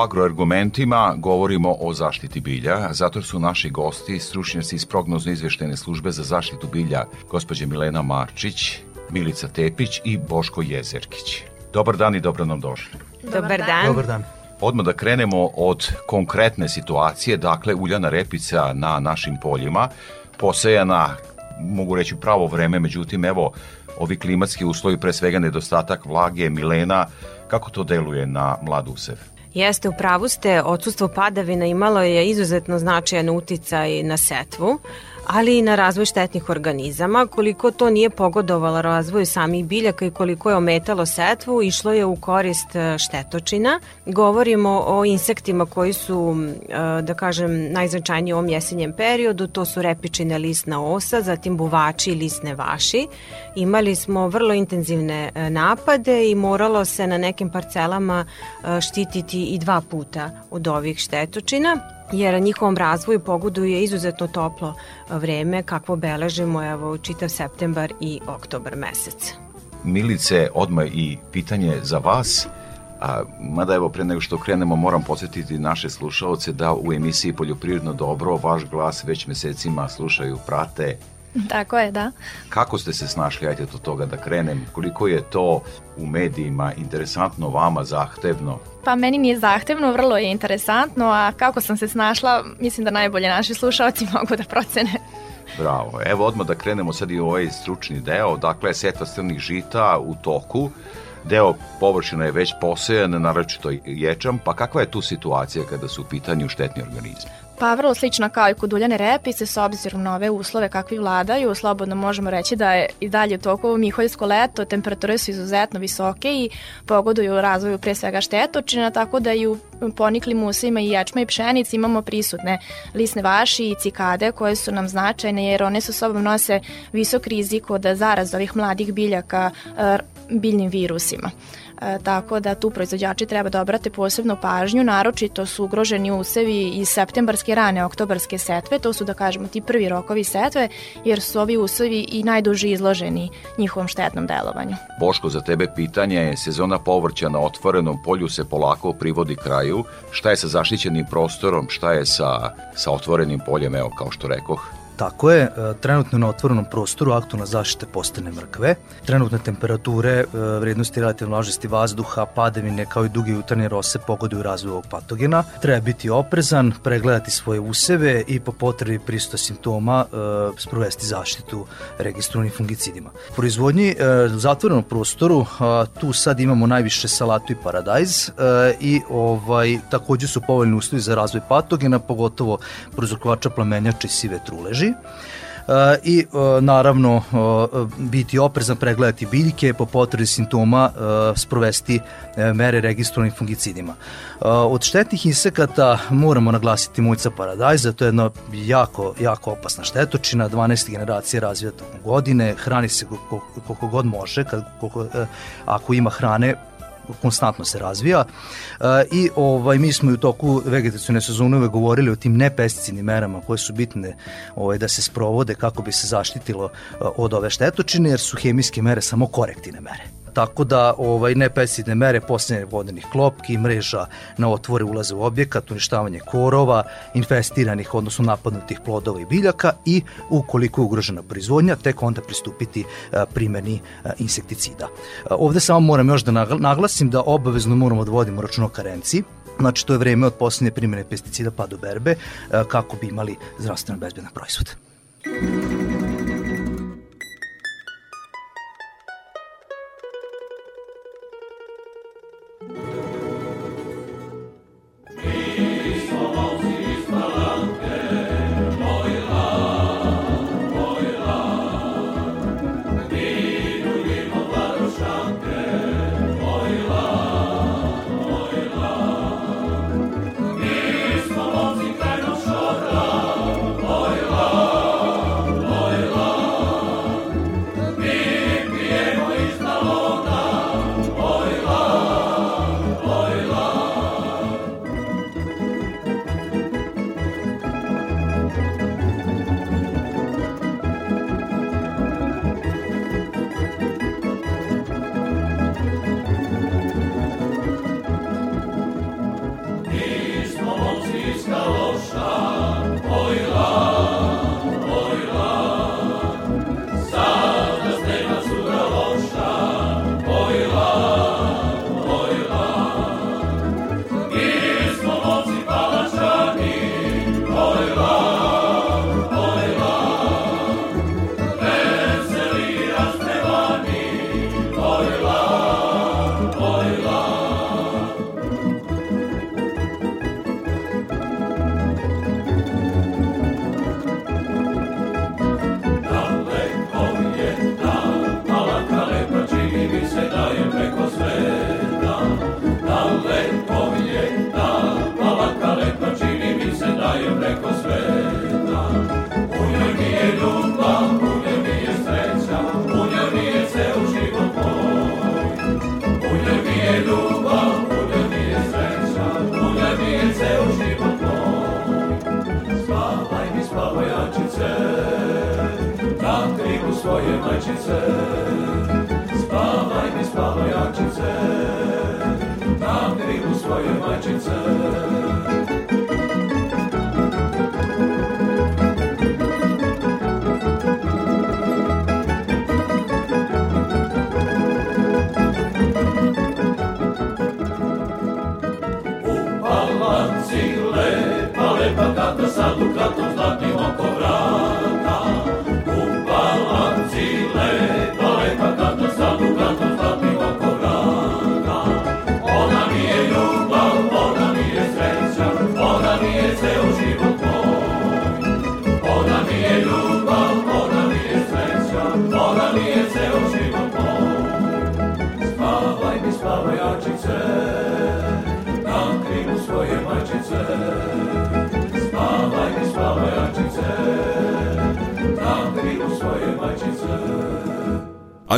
U agroargumentima govorimo o zaštiti bilja, zato su naši gosti stručnjaci iz prognozno izveštene službe za zaštitu bilja, gospođe Milena Marčić, Milica Tepić i Boško Jezerkić. Dobar dan i dobro nam došli. Dobar dan. Dobar dan. Odmah da krenemo od konkretne situacije, dakle uljana repica na našim poljima, posejana, mogu reći pravo vreme, međutim evo ovi klimatski uslovi, pre svega nedostatak vlage, Milena, kako to deluje na mlad usev? Jeste, u pravu ste, odsustvo padavina imalo je izuzetno značajan uticaj na setvu, ali i na razvoj štetnih organizama. Koliko to nije pogodovalo razvoju samih biljaka i koliko je ometalo setvu, išlo je u korist e, štetočina. Govorimo o insektima koji su, e, da kažem, najznačajniji u ovom jesenjem periodu, to su repičine lisna osa, zatim buvači i lisne vaši. Imali smo vrlo intenzivne e, napade i moralo se na nekim parcelama štititi i dva puta od ovih štetočina jer njihovom razvoju pogoduje izuzetno toplo vreme kakvo beležimo evo čitav septembar i oktobar mesec. Milice, odmah i pitanje za vas. A, mada evo pre nego što krenemo moram podsjetiti naše slušaoce da u emisiji Poljoprivredno dobro vaš glas već mesecima slušaju, prate, Tako je, da. Kako ste se snašli, ajte do toga da krenem, koliko je to u medijima interesantno vama, zahtevno? Pa meni nije zahtevno, vrlo je interesantno, a kako sam se snašla, mislim da najbolje naši slušalci mogu da procene. Bravo. Evo odmah da krenemo sad i u ovaj stručni deo. Dakle, setva strnih žita u toku. Deo površina je već posejan, naročito ječam. Pa kakva je tu situacija kada su u pitanju štetni organizmi? Pa vrlo slična kao i kod uljane repice, s obzirom na ove uslove kakvi vladaju, slobodno možemo reći da je i dalje toliko miholjsko leto, temperature su izuzetno visoke i pogoduju razvoju pre svega štetočina, tako da i u poniklim usima i ječma i pšenici imamo prisutne lisne vaši i cikade koje su nam značajne jer one su sobom nose visok rizik od zaraz ovih mladih biljaka biljnim virusima. E, tako da tu proizvođači treba da obrate posebnu pažnju, naročito su ugroženi usevi iz septembarske rane oktobarske setve, to su da kažemo ti prvi rokovi setve, jer su ovi usevi i najduži izloženi njihovom štetnom delovanju. Boško, za tebe pitanje je, sezona povrća na otvorenom polju se polako privodi kraju, šta je sa zaštićenim prostorom, šta je sa, sa otvorenim poljem, evo kao što rekoh? Tako je, e, trenutno na otvorenom prostoru aktualna zaštita postane mrkve. Trenutne temperature, e, vrednosti relativne vlažnosti vazduha, padavine kao i duge jutarnje rose pogoduju razvoj ovog patogena. Treba biti oprezan, pregledati svoje useve i po potrebi prisuta simptoma e, sprovesti zaštitu registrovanim fungicidima. U proizvodnji u zatvorenom prostoru tu sad imamo najviše salatu i paradajz i ovaj takođe su povoljni uslovi za razvoj patogena, pogotovo prouzrokovača plamenjača i sive truleži E, i e, naravno e, biti oprezan, pregledati biljke, po potrebi simptoma sprovesti mere registrovanim fungicidima. Od štetnih insekata moramo naglasiti mujca paradajza, to je jedna jako, jako opasna štetočina, 12. generacija razvija godine, hrani se koliko, god može, koliko, ako ima hrane, konstantno se razvija. E, i ovaj mi smo u toku vegetacione sezone uvek govorili o tim nepesticidnim merama koje su bitne ovaj da se sprovode kako bi se zaštitilo e, od ove štetočine jer su hemijske mere samo korektivne mere tako da ovaj nepesticidne mere posljednje vodenih klopki, mreža na otvore ulaze u objekat, uništavanje korova, infestiranih, odnosno napadnutih plodova i biljaka i ukoliko je ugrožena proizvodnja, tek onda pristupiti primjeni insekticida. Ovde samo moram još da naglasim da obavezno moramo da vodimo račun o karenciji, Znači, to je vreme od posljednje primjene pesticida pa do berbe kako bi imali zdravstveno bezbedan proizvod. Majčice, spavaj mi spavajačice, na krilu svoje majčice.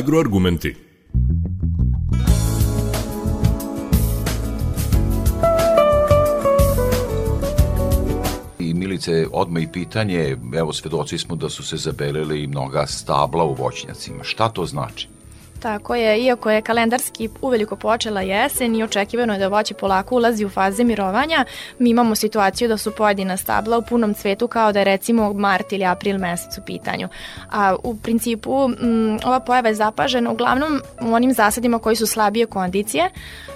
Agroargumenti. I Milice, odmah i pitanje, evo svedoci smo da su se zabelili mnoga stabla u voćnjacima. Šta to znači? Tako je, iako je kalendarski uveliko počela jesen i očekivano je da voće polako ulazi u faze mirovanja, mi imamo situaciju da su pojedina stabla u punom cvetu kao da je recimo mart ili april mesec u pitanju. A u principu m, ova pojava je zapažena uglavnom u onim zasadima koji su slabije kondicije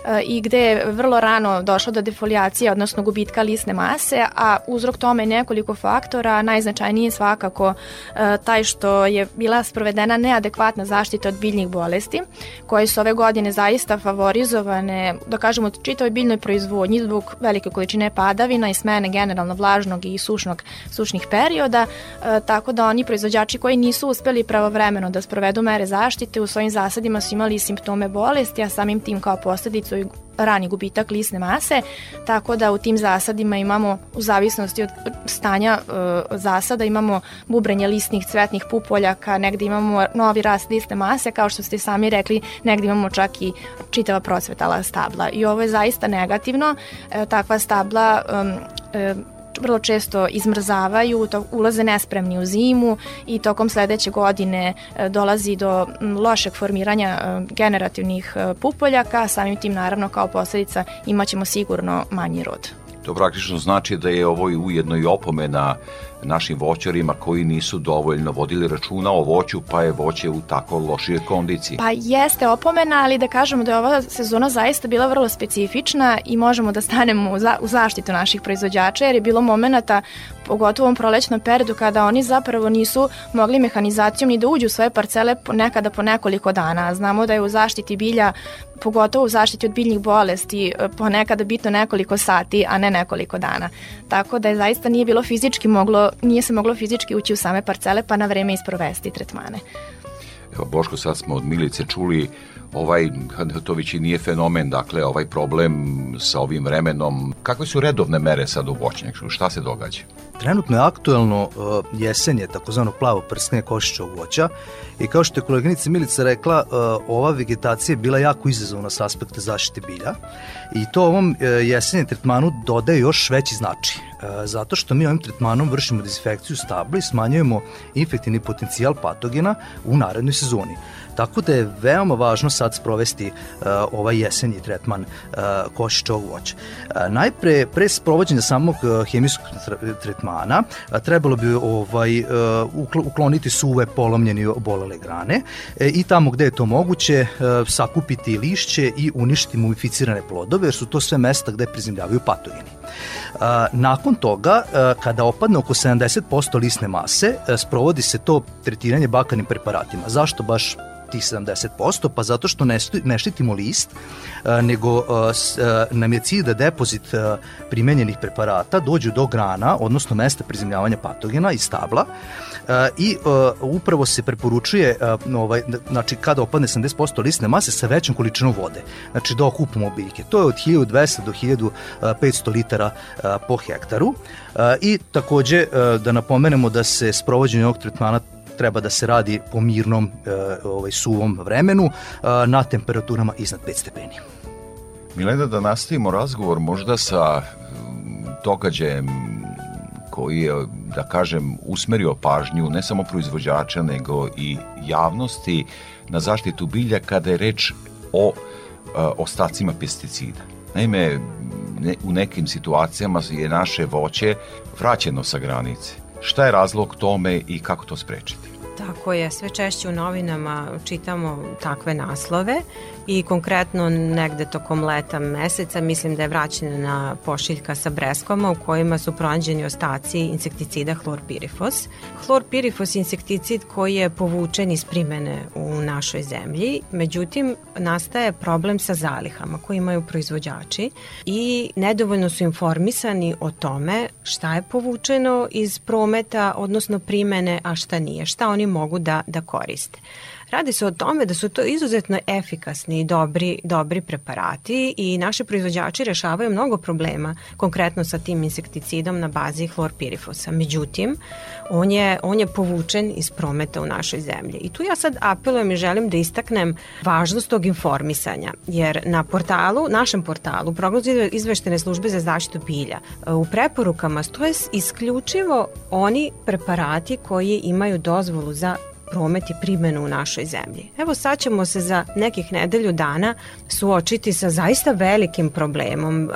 e, i gde je vrlo rano došlo do defolijacije, odnosno gubitka lisne mase, a uzrok tome je nekoliko faktora, najznačajniji je svakako e, taj što je bila sprovedena neadekvatna zaštita od biljnih bolesti bolesti, koje su ove godine zaista favorizovane, da kažemo, čitavoj biljnoj proizvodnji zbog velike količine padavina i smene generalno vlažnog i sušnog, sušnih perioda, e, tako da oni proizvođači koji nisu uspeli pravovremeno da sprovedu mere zaštite u svojim zasadima su imali simptome bolesti, a samim tim kao posledicu i rani gubitak lisne mase, tako da u tim zasadima imamo, u zavisnosti od stanja e, zasada, imamo bubrenje listnih cvetnih pupoljaka, negde imamo novi rast lisne mase, kao što ste sami rekli, negde imamo čak i čitava procvetala stabla. I ovo je zaista negativno, e, takva stabla e, vrlo često izmrzavaju, to, ulaze nespremni u zimu i tokom sledeće godine e, dolazi do lošeg formiranja e, generativnih e, pupoljaka, samim tim naravno kao posledica imaćemo sigurno manji rod. To praktično znači da je ovo ujedno i opomena našim voćarima koji nisu dovoljno vodili računa o voću, pa je voće u tako lošije kondiciji. Pa jeste opomena, ali da kažemo da je ova sezona zaista bila vrlo specifična i možemo da stanemo u, u zaštitu naših proizvođača, jer je bilo momenata, pogotovo u prolećnom periodu, kada oni zapravo nisu mogli mehanizacijom ni da uđu u svoje parcele nekada po nekoliko dana. Znamo da je u zaštiti bilja, pogotovo u zaštiti od biljnih bolesti, ponekada bitno nekoliko sati, a ne nekoliko dana. Tako da je zaista nije bilo fizički moglo nije se moglo fizički ući u same parcele pa na vreme isprovesti tretmane. Evo, Boško, sad smo od Milice čuli ovaj, to već i nije fenomen, dakle, ovaj problem sa ovim vremenom. Kakve su redovne mere sad u voćnjaku? Šta se događa? Trenutno je aktuelno uh, jesenje takozvano plavo prstnje košićog voća i kao što je koleginica Milica rekla, uh, ova vegetacija je bila jako izazovna s aspekta zaštite bilja i to ovom uh, jesenjem tretmanu dodaje još veći značaj zato što mi ovim tretmanom vršimo dezinfekciju stabla i smanjujemo infektivni potencijal patogena u narednoj sezoni. Tako da je veoma važno sad sprovesti uh, ovaj jesenji tretman uh, košičovog voća. Uh, najpre, pre sprovođenja samog uh, hemijskog tretmana, uh, trebalo bi ovaj, uh, ukloniti suve polomljene obolele grane uh, i tamo gde je to moguće uh, sakupiti lišće i uništiti mumificirane plodove, jer su to sve mesta gde prezimljavaju patogeni. Nakon toga, kada opadne oko 70% lisne mase, sprovodi se to tretiranje bakarnim preparatima. Zašto baš tih 70%, pa zato što ne, ne štitimo list, nego nam je cilj da depozit primenjenih preparata dođu do grana, odnosno mesta prizemljavanja patogena i stabla i upravo se preporučuje ovaj, znači kada opadne 70% listne mase sa većom količinom vode, znači da okupamo biljke. To je od 1200 do 1500 litara po hektaru i takođe da napomenemo da se sprovođenje ovog tretmana treba da se radi po mirnom e, ovaj, suvom vremenu e, na temperaturama iznad 5 stepeni. Milena, da nastavimo razgovor možda sa događajem koji je, da kažem, usmerio pažnju ne samo proizvođača, nego i javnosti na zaštitu bilja kada je reč o ostacima pesticida. Naime, ne, u nekim situacijama je naše voće vraćeno sa granice. Šta je razlog tome i kako to sprečiti? Tako je, sve češće u novinama čitamo takve naslove i konkretno negde tokom leta meseca mislim da je vraćena pošiljka sa breskvama u kojima su pronađeni ostaci insekticida hlorpirifos. Hlorpirifos je insekticid koji je povučen iz primene u našoj zemlji, međutim nastaje problem sa zalihama koje imaju proizvođači i nedovoljno su informisani o tome šta je povučeno iz prometa, odnosno primene, a šta nije, šta oni mogu da, da koriste. Radi se o tome da su to izuzetno efikasni i dobri, dobri preparati i naši proizvođači rešavaju mnogo problema, konkretno sa tim insekticidom na bazi hlorpirifosa. Međutim, on je, on je povučen iz prometa u našoj zemlji. I tu ja sad apelujem i želim da istaknem važnost tog informisanja, jer na portalu, našem portalu, prognozu izveštene službe za zaštitu bilja, u preporukama stoje isključivo oni preparati koji imaju dozvolu za promet i primenu u našoj zemlji. Evo sad ćemo se za nekih nedelju dana suočiti sa zaista velikim problemom. E,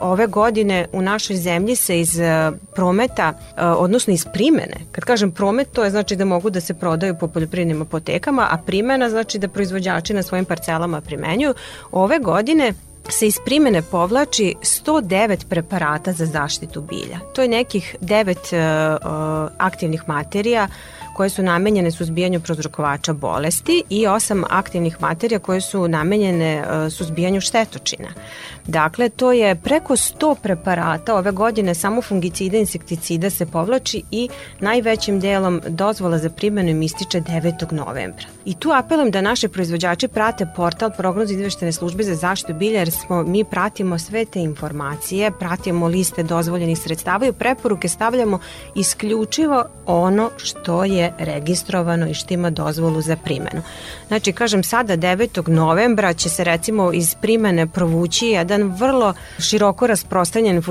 ove godine u našoj zemlji se iz e, prometa, e, odnosno iz primene, kad kažem promet, to je znači da mogu da se prodaju po poljoprivrednim apotekama, a primena znači da proizvođači na svojim parcelama primenjuju. Ove godine se iz primene povlači 109 preparata za zaštitu bilja. To je nekih 9 uh, aktivnih materija koje su namenjene suzbijanju prozrokovača bolesti i osam aktivnih materija koje su namenjene e, suzbijanju štetočina. Dakle, to je preko 100 preparata ove godine samo fungicida i insekticida se povlači i najvećim delom dozvola za primjenu im ističe 9. novembra. I tu apelujem da naše proizvođači prate portal prognoz izveštene službe za zaštitu bilja jer smo, mi pratimo sve te informacije, pratimo liste dozvoljenih sredstava i preporuke stavljamo isključivo ono što je registrovano i što ima dozvolu za primenu. Znači, kažem, sada 9. novembra će se recimo iz primene provući jedan vrlo široko rasprostanjen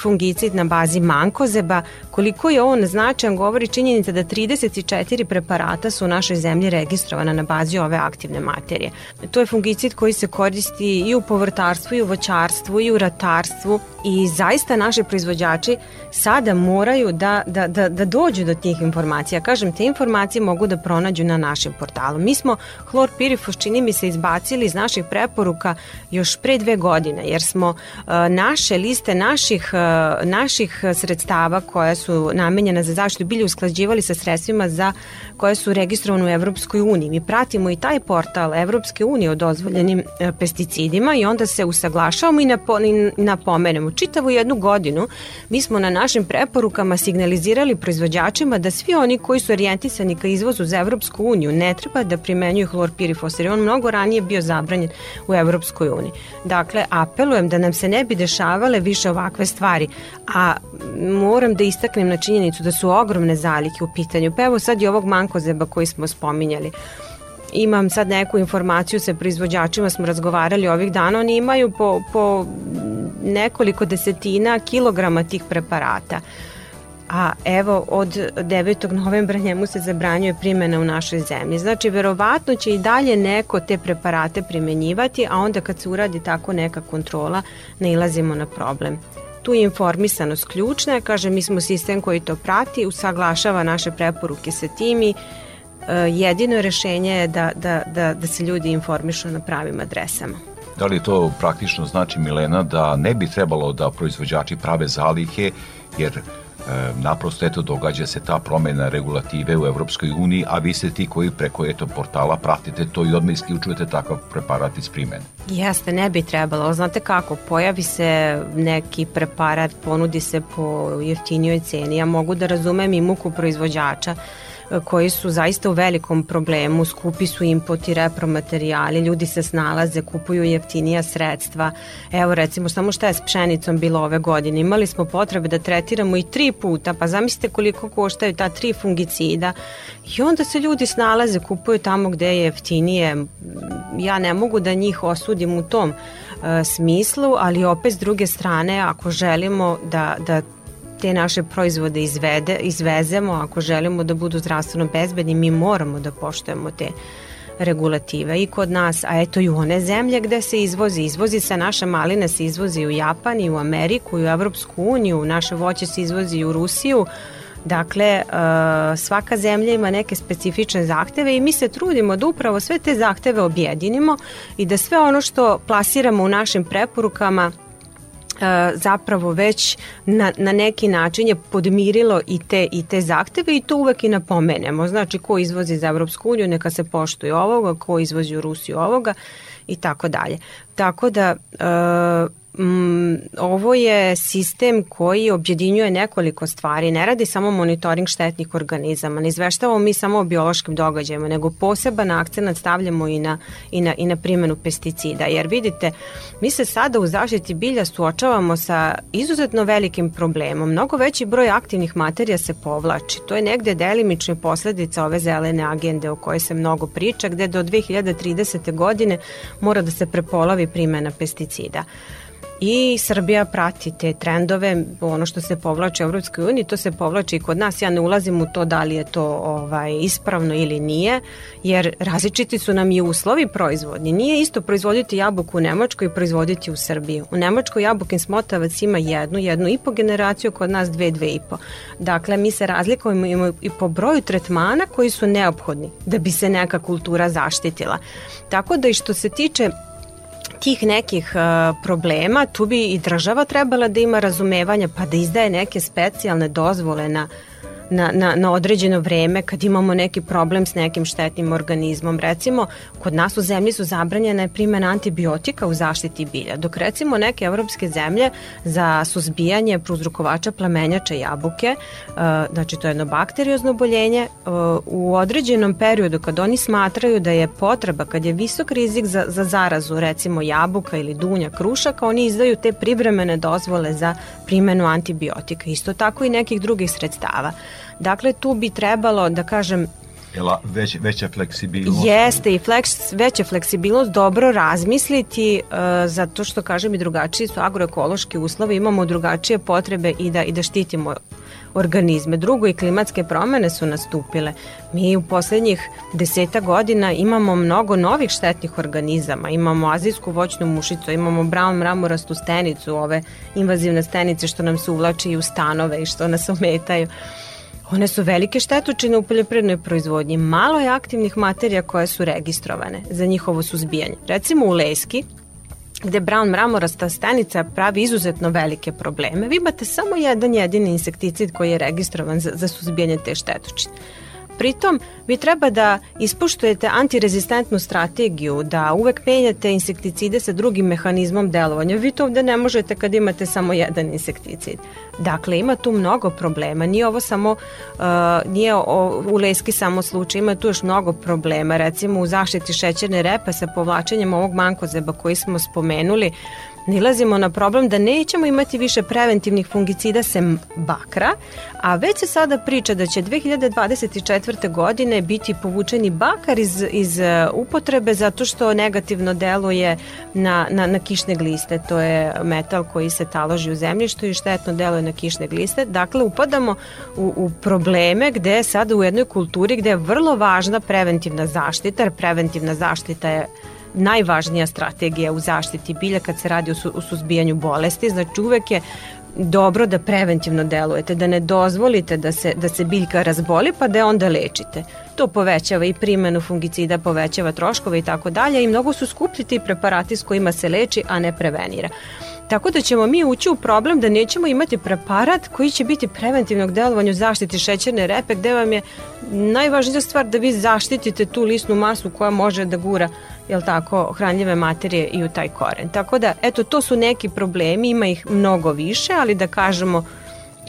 fungicid na bazi mankozeba. Koliko je on značajan govori činjenica da 34 preparata su u našoj zemlji registrovana na bazi ove aktivne materije. To je fungicid koji se koristi i u povrtarstvu i u voćarstvu i u ratarstvu i zaista naši proizvođači sada moraju da, da, da, da dođu do tih informacija. Kažem, te informacije mogu da pronađu na našem portalu. Mi smo hlor pirifos čini mi se izbacili iz naših preporuka još pre dve godine, jer smo uh, naše liste naših, uh, naših sredstava koja su namenjena za zaštitu bilja usklađivali sa sredstvima za koje su registrovane u Evropskoj uniji. Mi pratimo i taj portal Evropske unije o dozvoljenim uh, pesticidima i onda se usaglašavamo i, i napomenemo. Čitavu jednu godinu mi smo na našim preporukama signalizirali proizvođačima da svi oni koji su orijentisani ka izvozu za Evropsku uniju ne treba da primenjuju hlorpirifos jer je on mnogo ranije bio zabranjen u Evropskoj uniji. Dakle, apelujem da nam se ne bi dešavale više ovakve stvari, a moram da istaknem na činjenicu da su ogromne zalike u pitanju. Pa evo sad i ovog mankozeba koji smo spominjali imam sad neku informaciju sa proizvođačima, smo razgovarali ovih dana, oni imaju po, po nekoliko desetina kilograma tih preparata. A evo od 9. novembra njemu se zabranjuje primjena u našoj zemlji. Znači verovatno će i dalje neko te preparate primenjivati, a onda kad se uradi tako neka kontrola nailazimo na problem. Tu je informisanost ključna, kaže mi smo sistem koji to prati, usaglašava naše preporuke sa tim i e, jedino rešenje je da, da, da, da se ljudi informišu na pravim adresama. Da li to praktično znači, Milena, da ne bi trebalo da proizvođači prave zalihe, jer naprosto eto događa se ta promena regulative u Evropskoj uniji, a vi ste ti koji preko eto portala pratite to i odmah isključujete takav preparat iz primene. Jeste, ne bi trebalo. Znate kako, pojavi se neki preparat, ponudi se po jeftinijoj ceni. Ja mogu da razumem i muku proizvođača koji su zaista u velikom problemu, skupi su input i repromaterijali, ljudi se snalaze, kupuju jeftinija sredstva. Evo recimo samo šta je s pšenicom bilo ove godine, imali smo potrebe da tretiramo i tri puta, pa zamislite koliko koštaju ta tri fungicida i onda se ljudi snalaze, kupuju tamo gde je jeftinije. Ja ne mogu da njih osudim u tom uh, smislu, ali opet s druge strane ako želimo da, da te naše proizvode izvede, izvezemo, ako želimo da budu zdravstveno bezbedni, mi moramo da poštujemo te regulative i kod nas, a eto i one zemlje gde se izvozi. Izvozi se naša malina se izvozi u Japan i u Ameriku i u Evropsku uniju, naše voće se izvozi u Rusiju, Dakle, e, svaka zemlja ima neke specifične zahteve i mi se trudimo da upravo sve te zahteve objedinimo i da sve ono što plasiramo u našim preporukama zapravo već na, na neki način je podmirilo i te, i te zahteve i to uvek i napomenemo. Znači, ko izvozi za Evropsku uniju, neka se poštuje ovoga, ko izvozi u Rusiju ovoga i tako dalje. Tako da e, Mm, ovo je sistem koji objedinjuje nekoliko stvari. Ne radi samo monitoring štetnih organizama, ne izveštavamo mi samo o biološkim događajima, nego poseban akcent stavljamo i na, i, na, i na primjenu pesticida. Jer vidite, mi se sada u zaštiti bilja suočavamo sa izuzetno velikim problemom. Mnogo veći broj aktivnih materija se povlači. To je negde delimična posledica ove zelene agende o kojoj se mnogo priča, gde do 2030. godine mora da se prepolavi primjena pesticida i Srbija prati te trendove, ono što se povlači u Evropskoj uniji, to se povlači i kod nas. Ja ne ulazim u to da li je to ovaj ispravno ili nije, jer različiti su nam i uslovi proizvodni. Nije isto proizvoditi jabuku u Nemačkoj i proizvoditi u Srbiji. U Nemačkoj jabukin smotavac ima jednu, jednu i po generaciju, kod nas dve, dve i po. Dakle, mi se razlikujemo i po broju tretmana koji su neophodni da bi se neka kultura zaštitila. Tako da i što se tiče tih nekih uh, problema tu bi i država trebala da ima razumevanja pa da izdaje neke specijalne dozvole na na, na, na određeno vreme kad imamo neki problem s nekim štetnim organizmom. Recimo, kod nas u zemlji su zabranjene primjena antibiotika u zaštiti bilja, dok recimo neke evropske zemlje za suzbijanje prouzrokovača plamenjača jabuke, uh, znači to je jedno bakteriozno oboljenje, uh, u određenom periodu kad oni smatraju da je potreba, kad je visok rizik za, za zarazu, recimo jabuka ili dunja, krušaka, oni izdaju te privremene dozvole za primjenu antibiotika. Isto tako i nekih drugih sredstava. Dakle, tu bi trebalo, da kažem, Jela, već, veća fleksibilnost? Jeste i fleks, veća fleksibilnost, dobro razmisliti, uh, zato što, kažem, i drugačiji su agroekološki uslovi, imamo drugačije potrebe i da, i da štitimo organizme. Drugo, i klimatske promene su nastupile. Mi u poslednjih deseta godina imamo mnogo novih štetnih organizama. Imamo azijsku voćnu mušicu, imamo brown mramorastu stenicu, ove invazivne stenice što nam se uvlači i u stanove i što nas ometaju. One su velike štetočine u poljoprivrednoj proizvodnji. Malo je aktivnih materija koje su registrovane za njihovo suzbijanje. Recimo u Leski, gde brown mramorasta stanica pravi izuzetno velike probleme, vi imate samo jedan jedini insekticid koji je registrovan za, za suzbijanje te štetočine. Pritom, vi treba da ispuštujete antirezistentnu strategiju, da uvek menjate insekticide sa drugim mehanizmom delovanja. Vi to ovde ne možete kad imate samo jedan insekticid. Dakle, ima tu mnogo problema. Nije ovo samo, uh, nije o, u leski samo slučaj, ima tu još mnogo problema. Recimo u zaštiti šećerne repe sa povlačenjem ovog mankozeba koji smo spomenuli, nilazimo na problem da nećemo imati više preventivnih fungicida sem bakra, a već se sada priča da će 2024. godine biti povučeni bakar iz, iz uh, upotrebe zato što negativno deluje na, na, na kišne gliste. To je metal koji se taloži u zemljištu i štetno deluje na kišne gliste. Dakle, upadamo u, u probleme gde je sada u jednoj kulturi gde je vrlo važna preventivna zaštita, jer preventivna zaštita je najvažnija strategija u zaštiti bilja kad se radi o, su, o suzbijanju bolesti. Znači uvek je dobro da preventivno delujete, da ne dozvolite da se, da se biljka razboli pa da je onda lečite. To povećava i primenu fungicida, povećava troškove i tako dalje i mnogo su skuplji ti preparati s kojima se leči, a ne prevenira. Tako da ćemo mi ući u problem da nećemo imati preparat koji će biti preventivnog delovanja u zaštiti šećerne repe gde vam je najvažnija stvar da vi zaštitite tu lisnu masu koja može da gura jel tako, hranljive materije i u taj koren. Tako da, eto, to su neki problemi, ima ih mnogo više, ali da kažemo,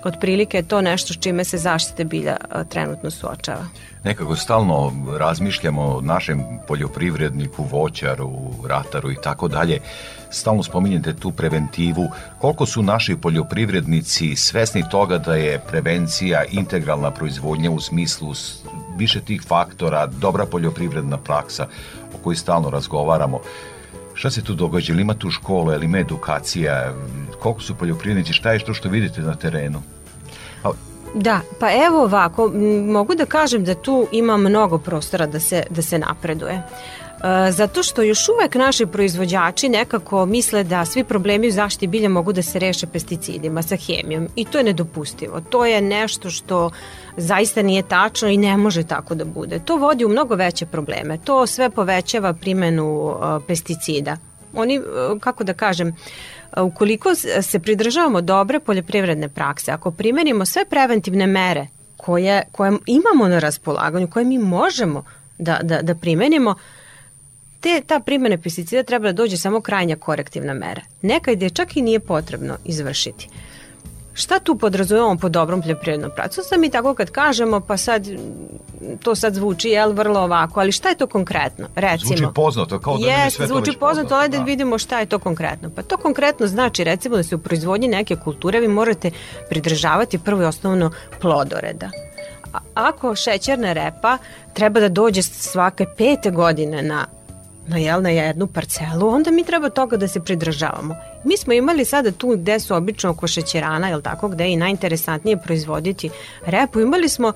otprilike je to nešto s čime se zaštite bilja trenutno suočava. Nekako stalno razmišljamo o našem poljoprivredniku, voćaru, rataru i tako dalje. Stalno spominjete tu preventivu. Koliko su naši poljoprivrednici svesni toga da je prevencija integralna proizvodnja u smislu više tih faktora, dobra poljoprivredna praksa o kojoj stalno razgovaramo. Šta se tu događa? Ili ima tu škola, ili ima edukacija? Koliko su poljoprivrednici? Šta je što što vidite na terenu? Da, pa evo ovako, mogu da kažem da tu ima mnogo prostora da se, da se napreduje. E, zato što još uvek naši proizvođači nekako misle da svi problemi u zaštiti bilja mogu da se reše pesticidima, sa hemijom i to je nedopustivo. To je nešto što zaista nije tačno i ne može tako da bude. To vodi u mnogo veće probleme. To sve povećava primenu uh, pesticida. Oni, uh, kako da kažem, ukoliko se pridržavamo dobre poljoprivredne prakse, ako primenimo sve preventivne mere koje, koje imamo na raspolaganju, koje mi možemo da, da, da primenimo, te, ta primene pesticida treba da dođe samo krajnja korektivna mera. Nekad je čak i nije potrebno izvršiti. Šta tu podrazumemo po dobrom poljoprivrednom pracu? Sad mi tako kad kažemo, pa sad to sad zvuči jel, vrlo ovako, ali šta je to konkretno? Recimo, zvuči poznato, kao da je sve zvuči to poznato, ali da, da vidimo šta je to konkretno. Pa to konkretno znači recimo da se u proizvodnji neke kulture vi morate pridržavati prvo i osnovno plodoreda. A ako šećerna repa treba da dođe svake pete godine na na, jel, na jednu parcelu, onda mi treba toga da se pridržavamo. Mi smo imali sada tu gde su obično oko šećerana, jel tako, gde je i najinteresantnije proizvoditi repu, imali smo e,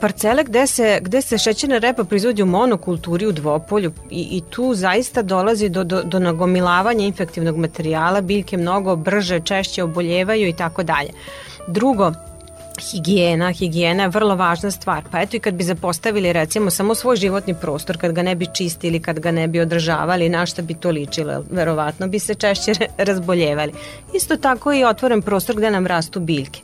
parcele gde se, gde se šećerna repa proizvodi u monokulturi u dvopolju i, i tu zaista dolazi do, do, do nagomilavanja infektivnog materijala, biljke mnogo brže, češće oboljevaju i tako dalje. Drugo, higijena, higijena je vrlo važna stvar. Pa eto i kad bi zapostavili recimo samo svoj životni prostor, kad ga ne bi čistili, kad ga ne bi održavali, na šta bi to ličilo? Verovatno bi se češće razboljevali. Isto tako i otvoren prostor gde nam rastu biljke.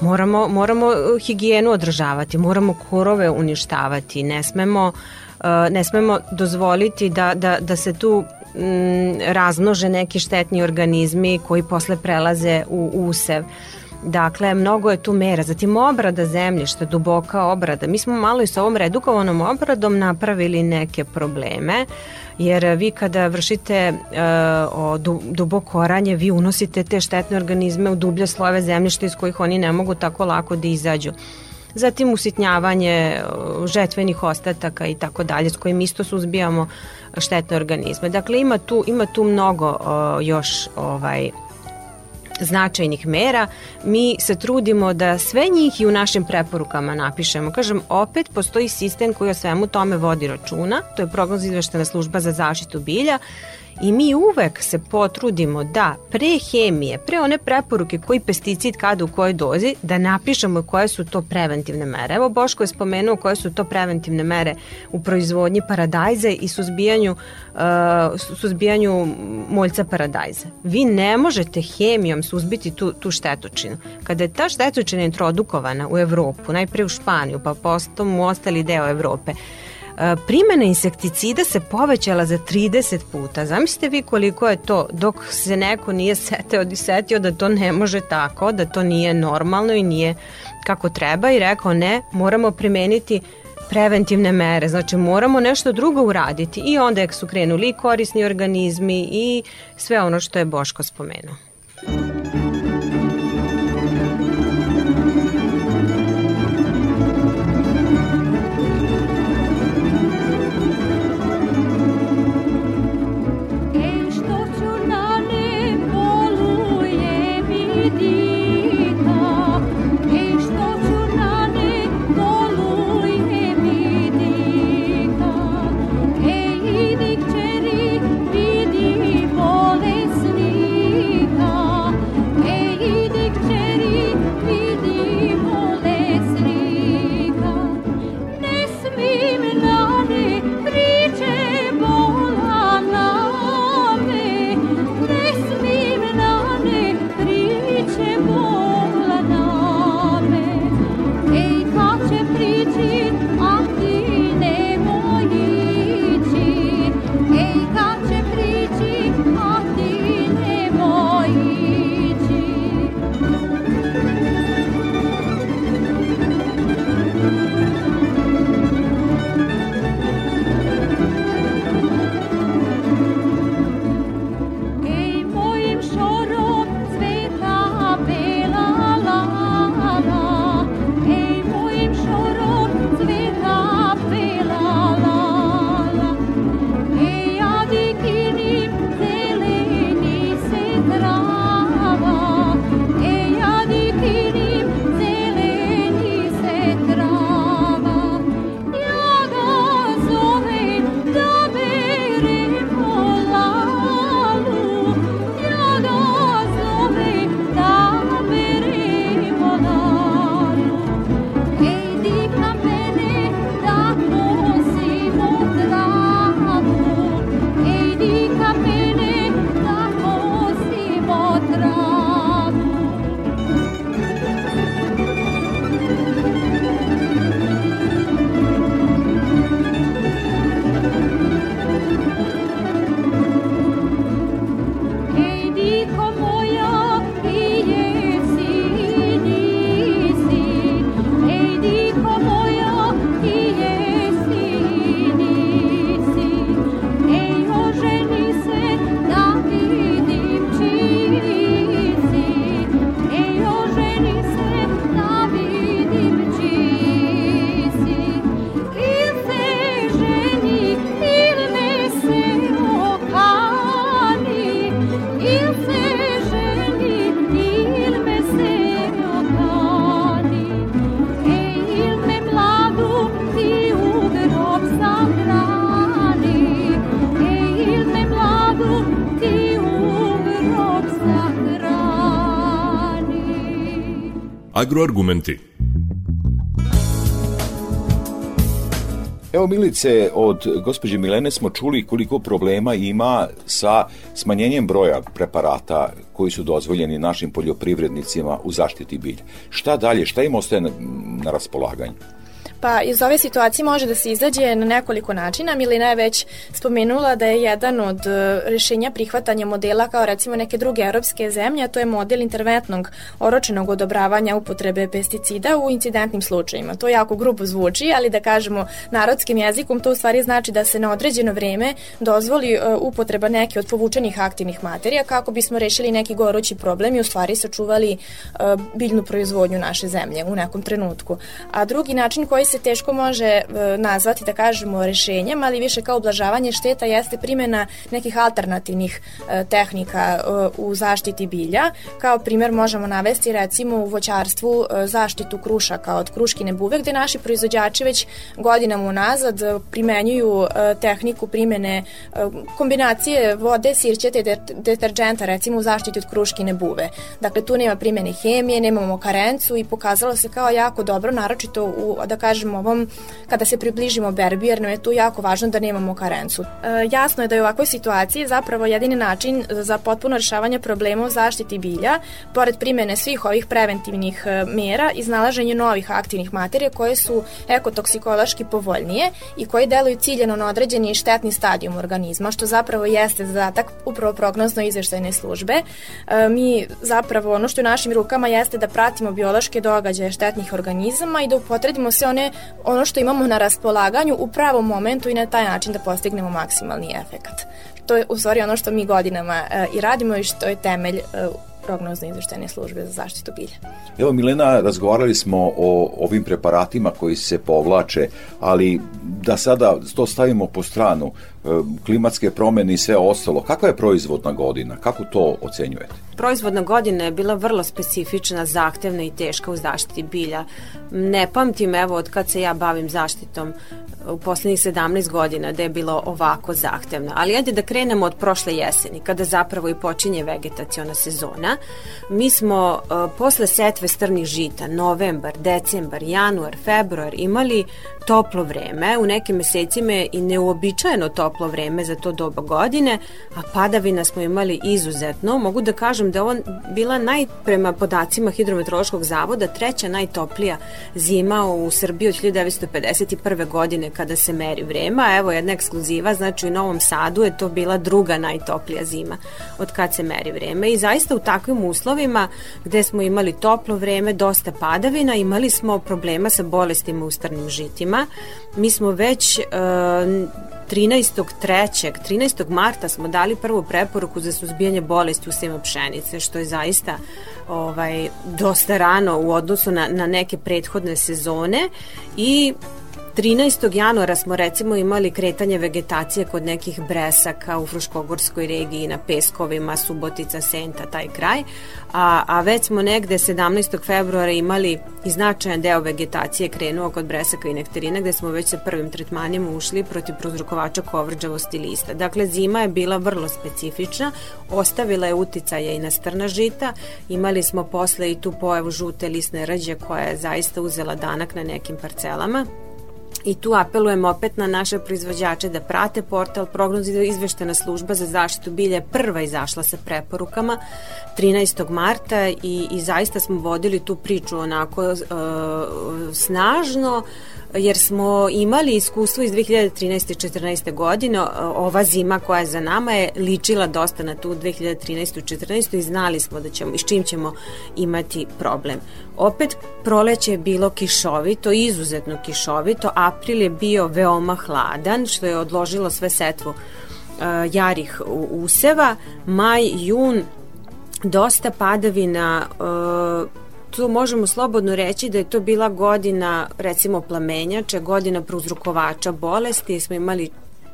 Moramo, moramo uh, higijenu održavati, moramo korove uništavati, ne smemo, uh, ne smemo dozvoliti da, da, da se tu mm, razmnože neki štetni organizmi koji posle prelaze u usev. Dakle, mnogo je tu mera. Zatim obrada zemljišta, duboka obrada. Mi smo malo i sa ovom redukovanom obradom napravili neke probleme, jer vi kada vršite uh, o duboko oranje, vi unosite te štetne organizme u dublje slojeve zemljišta iz kojih oni ne mogu tako lako da izađu zatim usitnjavanje žetvenih ostataka i tako dalje s kojim isto suzbijamo štetne organizme. Dakle ima tu ima tu mnogo o, još ovaj značajnih mera, mi se trudimo da sve njih i u našim preporukama napišemo. Kažem, opet postoji sistem koji o svemu tome vodi računa, to je prognoz izveštena služba za zaštitu bilja, I mi uvek se potrudimo da pre hemije, pre one preporuke koji pesticid kada u kojoj dozi, da napišemo koje su to preventivne mere. Evo Boško je spomenuo koje su to preventivne mere u proizvodnji paradajza i suzbijanju, uh, suzbijanju moljca paradajza. Vi ne možete hemijom suzbiti tu, tu štetočinu. Kada je ta štetočina introdukovana u Evropu, najpre u Španiju, pa potom u ostali deo Evrope, E, primena insekticida se povećala za 30 puta. Zamislite vi koliko je to dok se neko nije seteo i setio da to ne može tako, da to nije normalno i nije kako treba i rekao ne, moramo primeniti preventivne mere, znači moramo nešto drugo uraditi i onda su krenuli i korisni organizmi i sve ono što je Boško spomenuo. Agroargumenti. Evo Milice, od gospođe Milene smo čuli koliko problema ima sa smanjenjem broja preparata koji su dozvoljeni našim poljoprivrednicima u zaštiti bilja. Šta dalje, šta im ostaje na, na raspolaganju? Pa iz ove situacije može da se izađe na nekoliko načina. Milina je već spomenula da je jedan od e, rešenja prihvatanja modela kao recimo neke druge europske zemlje, a to je model interventnog oročenog odobravanja upotrebe pesticida u incidentnim slučajima. To jako grubo zvuči, ali da kažemo narodskim jezikom, to u stvari znači da se na određeno vreme dozvoli e, upotreba neke od povučenih aktivnih materija kako bismo rešili neki gorući problem i u stvari sačuvali e, biljnu proizvodnju naše zemlje u nekom trenutku. A drugi način koji se teško može e, nazvati, da kažemo, rešenjem, ali više kao ublažavanje šteta jeste primjena nekih alternativnih e, tehnika e, u zaštiti bilja. Kao primer možemo navesti recimo u voćarstvu zaštitu krušaka od kruškine buve, gde naši proizvođači već godinama unazad primenjuju tehniku primjene kombinacije vode, sirćete i deterđenta recimo u zaštiti od kruškine buve. Dakle, tu nema primjene hemije, nemamo karencu i pokazalo se kao jako dobro, naročito u, da kažem, kažem ovom, kada se približimo berbi, jer nam je tu jako važno da nemamo karencu. E, jasno je da je u ovakvoj situaciji zapravo jedini način za potpuno rešavanje problema u zaštiti bilja, pored primene svih ovih preventivnih e, mera, iznalaženje novih aktivnih materija koje su ekotoksikološki povoljnije i koji deluju ciljeno na određeni štetni stadijum organizma, što zapravo jeste zadatak upravo prognozno izveštajne službe. E, mi zapravo ono što je u našim rukama jeste da pratimo biološke događaje štetnih organizama i da upotredimo sve one ono što imamo na raspolaganju u pravom momentu i na taj način da postignemo maksimalni efekat. To je u stvari ono što mi godinama e, i radimo i što je temelj e, prognozne izveštene službe za zaštitu bilja. Evo Milena, razgovarali smo o ovim preparatima koji se povlače, ali da sada to stavimo po stranu, e, klimatske promene i sve ostalo, kakva je proizvodna godina? Kako to ocenjujete? Proizvodna godina je bila vrlo specifična, zahtevna i teška u zaštiti bilja. Ne pamtim, evo, od kad se ja bavim zaštitom u poslednjih 17 godina da je bilo ovako zahtevna. Ali ajde da krenemo od prošle jeseni, kada zapravo i počinje vegetaciona sezona. Mi smo uh, posle setve strnih žita, novembar, decembar, januar, februar, imali toplo vreme, u nekim mesecima i neuobičajeno toplo vreme za to doba godine, a padavina smo imali izuzetno. Mogu da kažem da ovo bila naj, prema podacima Hidrometeorološkog zavoda, treća najtoplija zima u Srbiji od 1951. godine kada se meri vreme, evo jedna ekskluziva, znači u Novom Sadu je to bila druga najtoplija zima od kad se meri vreme i zaista u takvim uslovima gde smo imali toplo vreme, dosta padavina, imali smo problema sa bolestima u strnim žitima. Mi smo već uh, 13. 3. 13. marta smo dali prvu preporuku za suzbijanje bolesti usima pšenice, što je zaista ovaj dosta rano u odnosu na, na neke prethodne sezone i 13. januara smo recimo imali kretanje vegetacije kod nekih bresaka u Fruškogorskoj regiji na Peskovima, Subotica, Senta, taj kraj, a, a već smo negde 17. februara imali i značajan deo vegetacije krenuo kod bresaka i nektarina gde smo već sa prvim tretmanima ušli protiv prozrukovača kovrđavosti lista. Dakle, zima je bila vrlo specifična, ostavila je uticaje i na strna žita, imali smo posle i tu pojavu žute lisne rđe koja je zaista uzela danak na nekim parcelama I tu apelujem opet na naše proizvođače da prate portal prognozi da izveštena služba za zaštitu bilja prva izašla sa preporukama 13. marta i, i zaista smo vodili tu priču onako uh, snažno jer smo imali iskustvo iz 2013. i 14. godine, ova zima koja je za nama je ličila dosta na tu 2013. i 14. i znali smo da ćemo s čim ćemo imati problem. Opet proleće je bilo kišovito, izuzetno kišovito, april je bio veoma hladan, što je odložilo sve setvu uh, jarih useva, maj, jun, dosta padavina, uh, tu možemo slobodno reći da je to bila godina recimo plamenjače, godina prouzrukovača bolesti, smo imali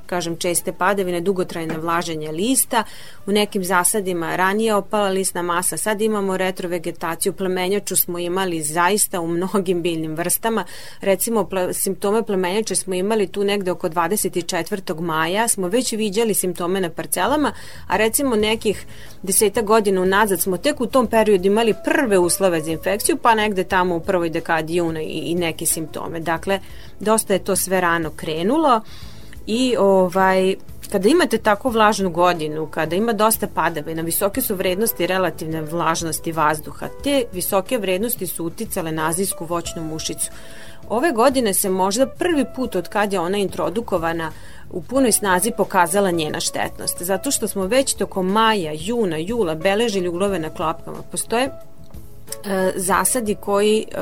kažem, česte padavine, dugotrajne vlaženje lista, u nekim zasadima ranije opala listna masa, sad imamo retrovegetaciju, plemenjaču smo imali zaista u mnogim biljnim vrstama, recimo ple, simptome plemenjače smo imali tu negde oko 24. maja, smo već viđali simptome na parcelama, a recimo nekih deseta godina unazad smo tek u tom periodu imali prve uslove za infekciju, pa negde tamo u prvoj dekadi juna i, i neke simptome. Dakle, dosta je to sve rano krenulo i ovaj kada imate tako vlažnu godinu, kada ima dosta padavina, visoke su vrednosti relativne vlažnosti vazduha, te visoke vrednosti su uticale na azijsku voćnu mušicu. Ove godine se možda prvi put od kad je ona introdukovana u punoj snazi pokazala njena štetnost, zato što smo već tokom maja, juna, jula beležili ulove na klapkama. Postoje zasadi koji, e,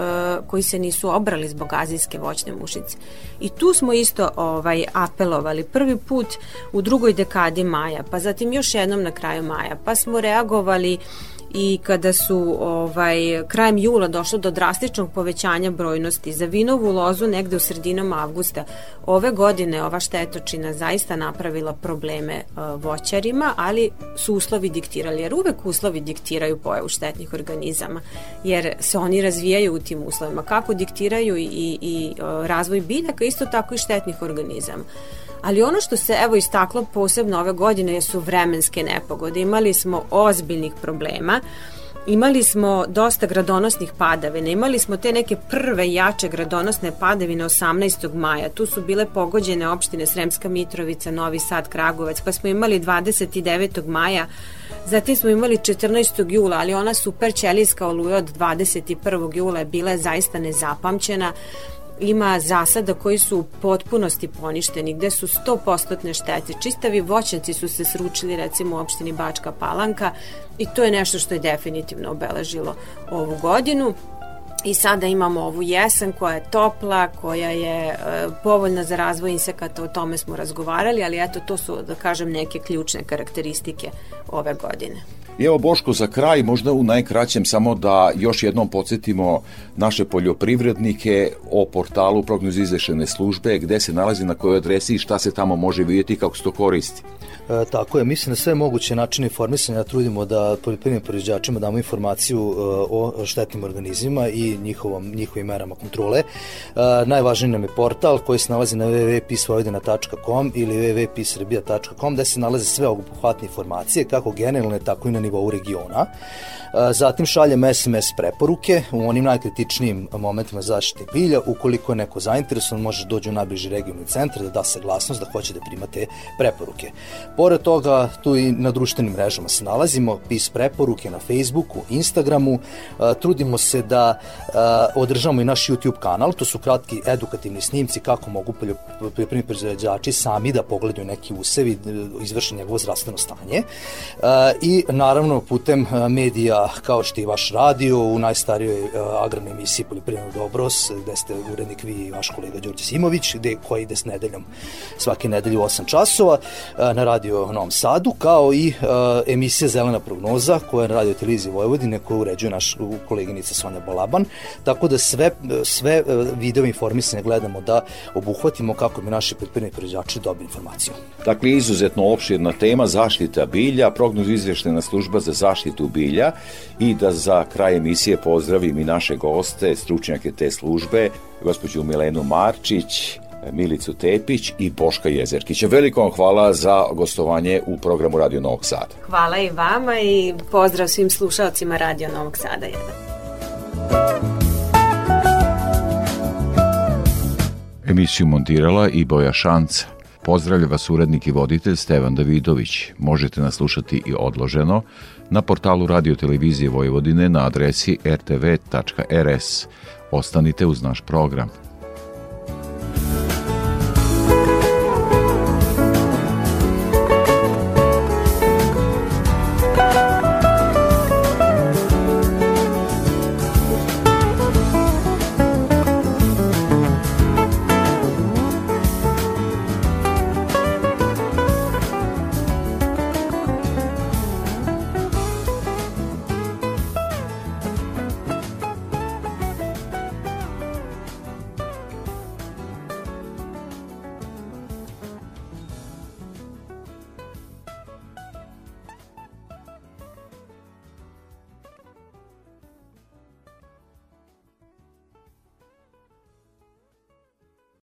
koji se nisu obrali zbog azijske voćne mušice. I tu smo isto ovaj apelovali prvi put u drugoj dekadi maja, pa zatim još jednom na kraju maja, pa smo reagovali uh, i kada su ovaj krajem jula došlo do drastičnog povećanja brojnosti za vinovu lozu negde u sredinom avgusta ove godine ova štetočina zaista napravila probleme uh, voćarima, ali su uslovi diktirali, jer uvek uslovi diktiraju pojavu štetnih organizama, jer se oni razvijaju u tim uslovima. Kako diktiraju i, i uh, razvoj biljaka, isto tako i štetnih organizama. Ali ono što se evo istaklo posebno ove godine su vremenske nepogode. Imali smo ozbiljnih problema. Imali smo dosta gradonosnih padavina, imali smo te neke prve jače gradonosne padavine 18. maja, tu su bile pogođene opštine Sremska Mitrovica, Novi Sad, Kragovac, pa smo imali 29. maja, zatim smo imali 14. jula, ali ona super ćelijska oluja od 21. jula je bila zaista nezapamćena, ima zasada koji su u potpunosti poništeni, gde su 100% štete. Čistavi voćnjaci su se sručili recimo u opštini Bačka Palanka i to je nešto što je definitivno obeležilo ovu godinu. I sada imamo ovu jesen koja je topla, koja je e, povoljna za razvoj insekata, o tome smo razgovarali, ali eto to su, da kažem, neke ključne karakteristike ove godine. I evo Boško za kraj, možda u najkraćem samo da još jednom podsjetimo naše poljoprivrednike o portalu prognoz izvešene službe, gde se nalazi na kojoj adresi i šta se tamo može vidjeti kako se to koristi. E, tako je, mislim da sve moguće načine informisanja trudimo da poljoprivrednim proizvođačima damo informaciju e, o štetnim organizmima i njihovom, njihovim merama kontrole. E, najvažniji nam je portal koji se nalazi na www.pisvojvodina.com ili www.pisrbija.com gde se nalaze sve obuhvatne informacije kako generalne, tako i na nivou regiona. Zatim šaljem SMS preporuke u onim najkritičnijim momentima zaštite bilja. Ukoliko je neko zainteresovan, može da dođe u najbliži regionalni centar da da saglasnost da hoće da primate preporuke. Pored toga, tu i na društvenim mrežama se nalazimo, pis preporuke na Facebooku, Instagramu. Trudimo se da održamo i naš YouTube kanal, to su kratki edukativni snimci kako mogu poljoprivredni proizvođači sami da pogledaju neki usevi, izvršenje njegovo zdravstveno stanje. I naravno putem medija kao što i vaš radio u najstarijoj uh, agrarnoj emisiji Poljoprivredno Dobros, gde ste urednik vi i vaš kolega Đorđe Simović, gde, koji ide s nedeljom svake nedelje u 8 časova uh, na radio Novom Sadu, kao i emisija Zelena prognoza koja je na radio televiziji Vojvodine koju uređuje naš koleginica Sonja Balaban, tako da sve, sve video informisanje gledamo da obuhvatimo kako bi naši poljoprivredni proizvođači dobili informaciju. Dakle, izuzetno opširna tema zaštita bilja, prognoz izvještena služba za zaštitu bilja i da za kraj emisije pozdravim i naše goste, stručnjake te službe, gospođu Milenu Marčić, Milicu Tepić i Boška Jezerkića. Veliko vam hvala za gostovanje u programu Radio Novog Sada. Hvala i vama i pozdrav svim slušalcima Radio Novog Sada. Emisiju montirala i Boja Šanca. Pozdravlja vas urednik i voditelj Stevan Davidović. Možete nas slušati i odloženo na portalu Radio Televizije Vojvodine na adresi rtv.rs. Ostanite uz naš program.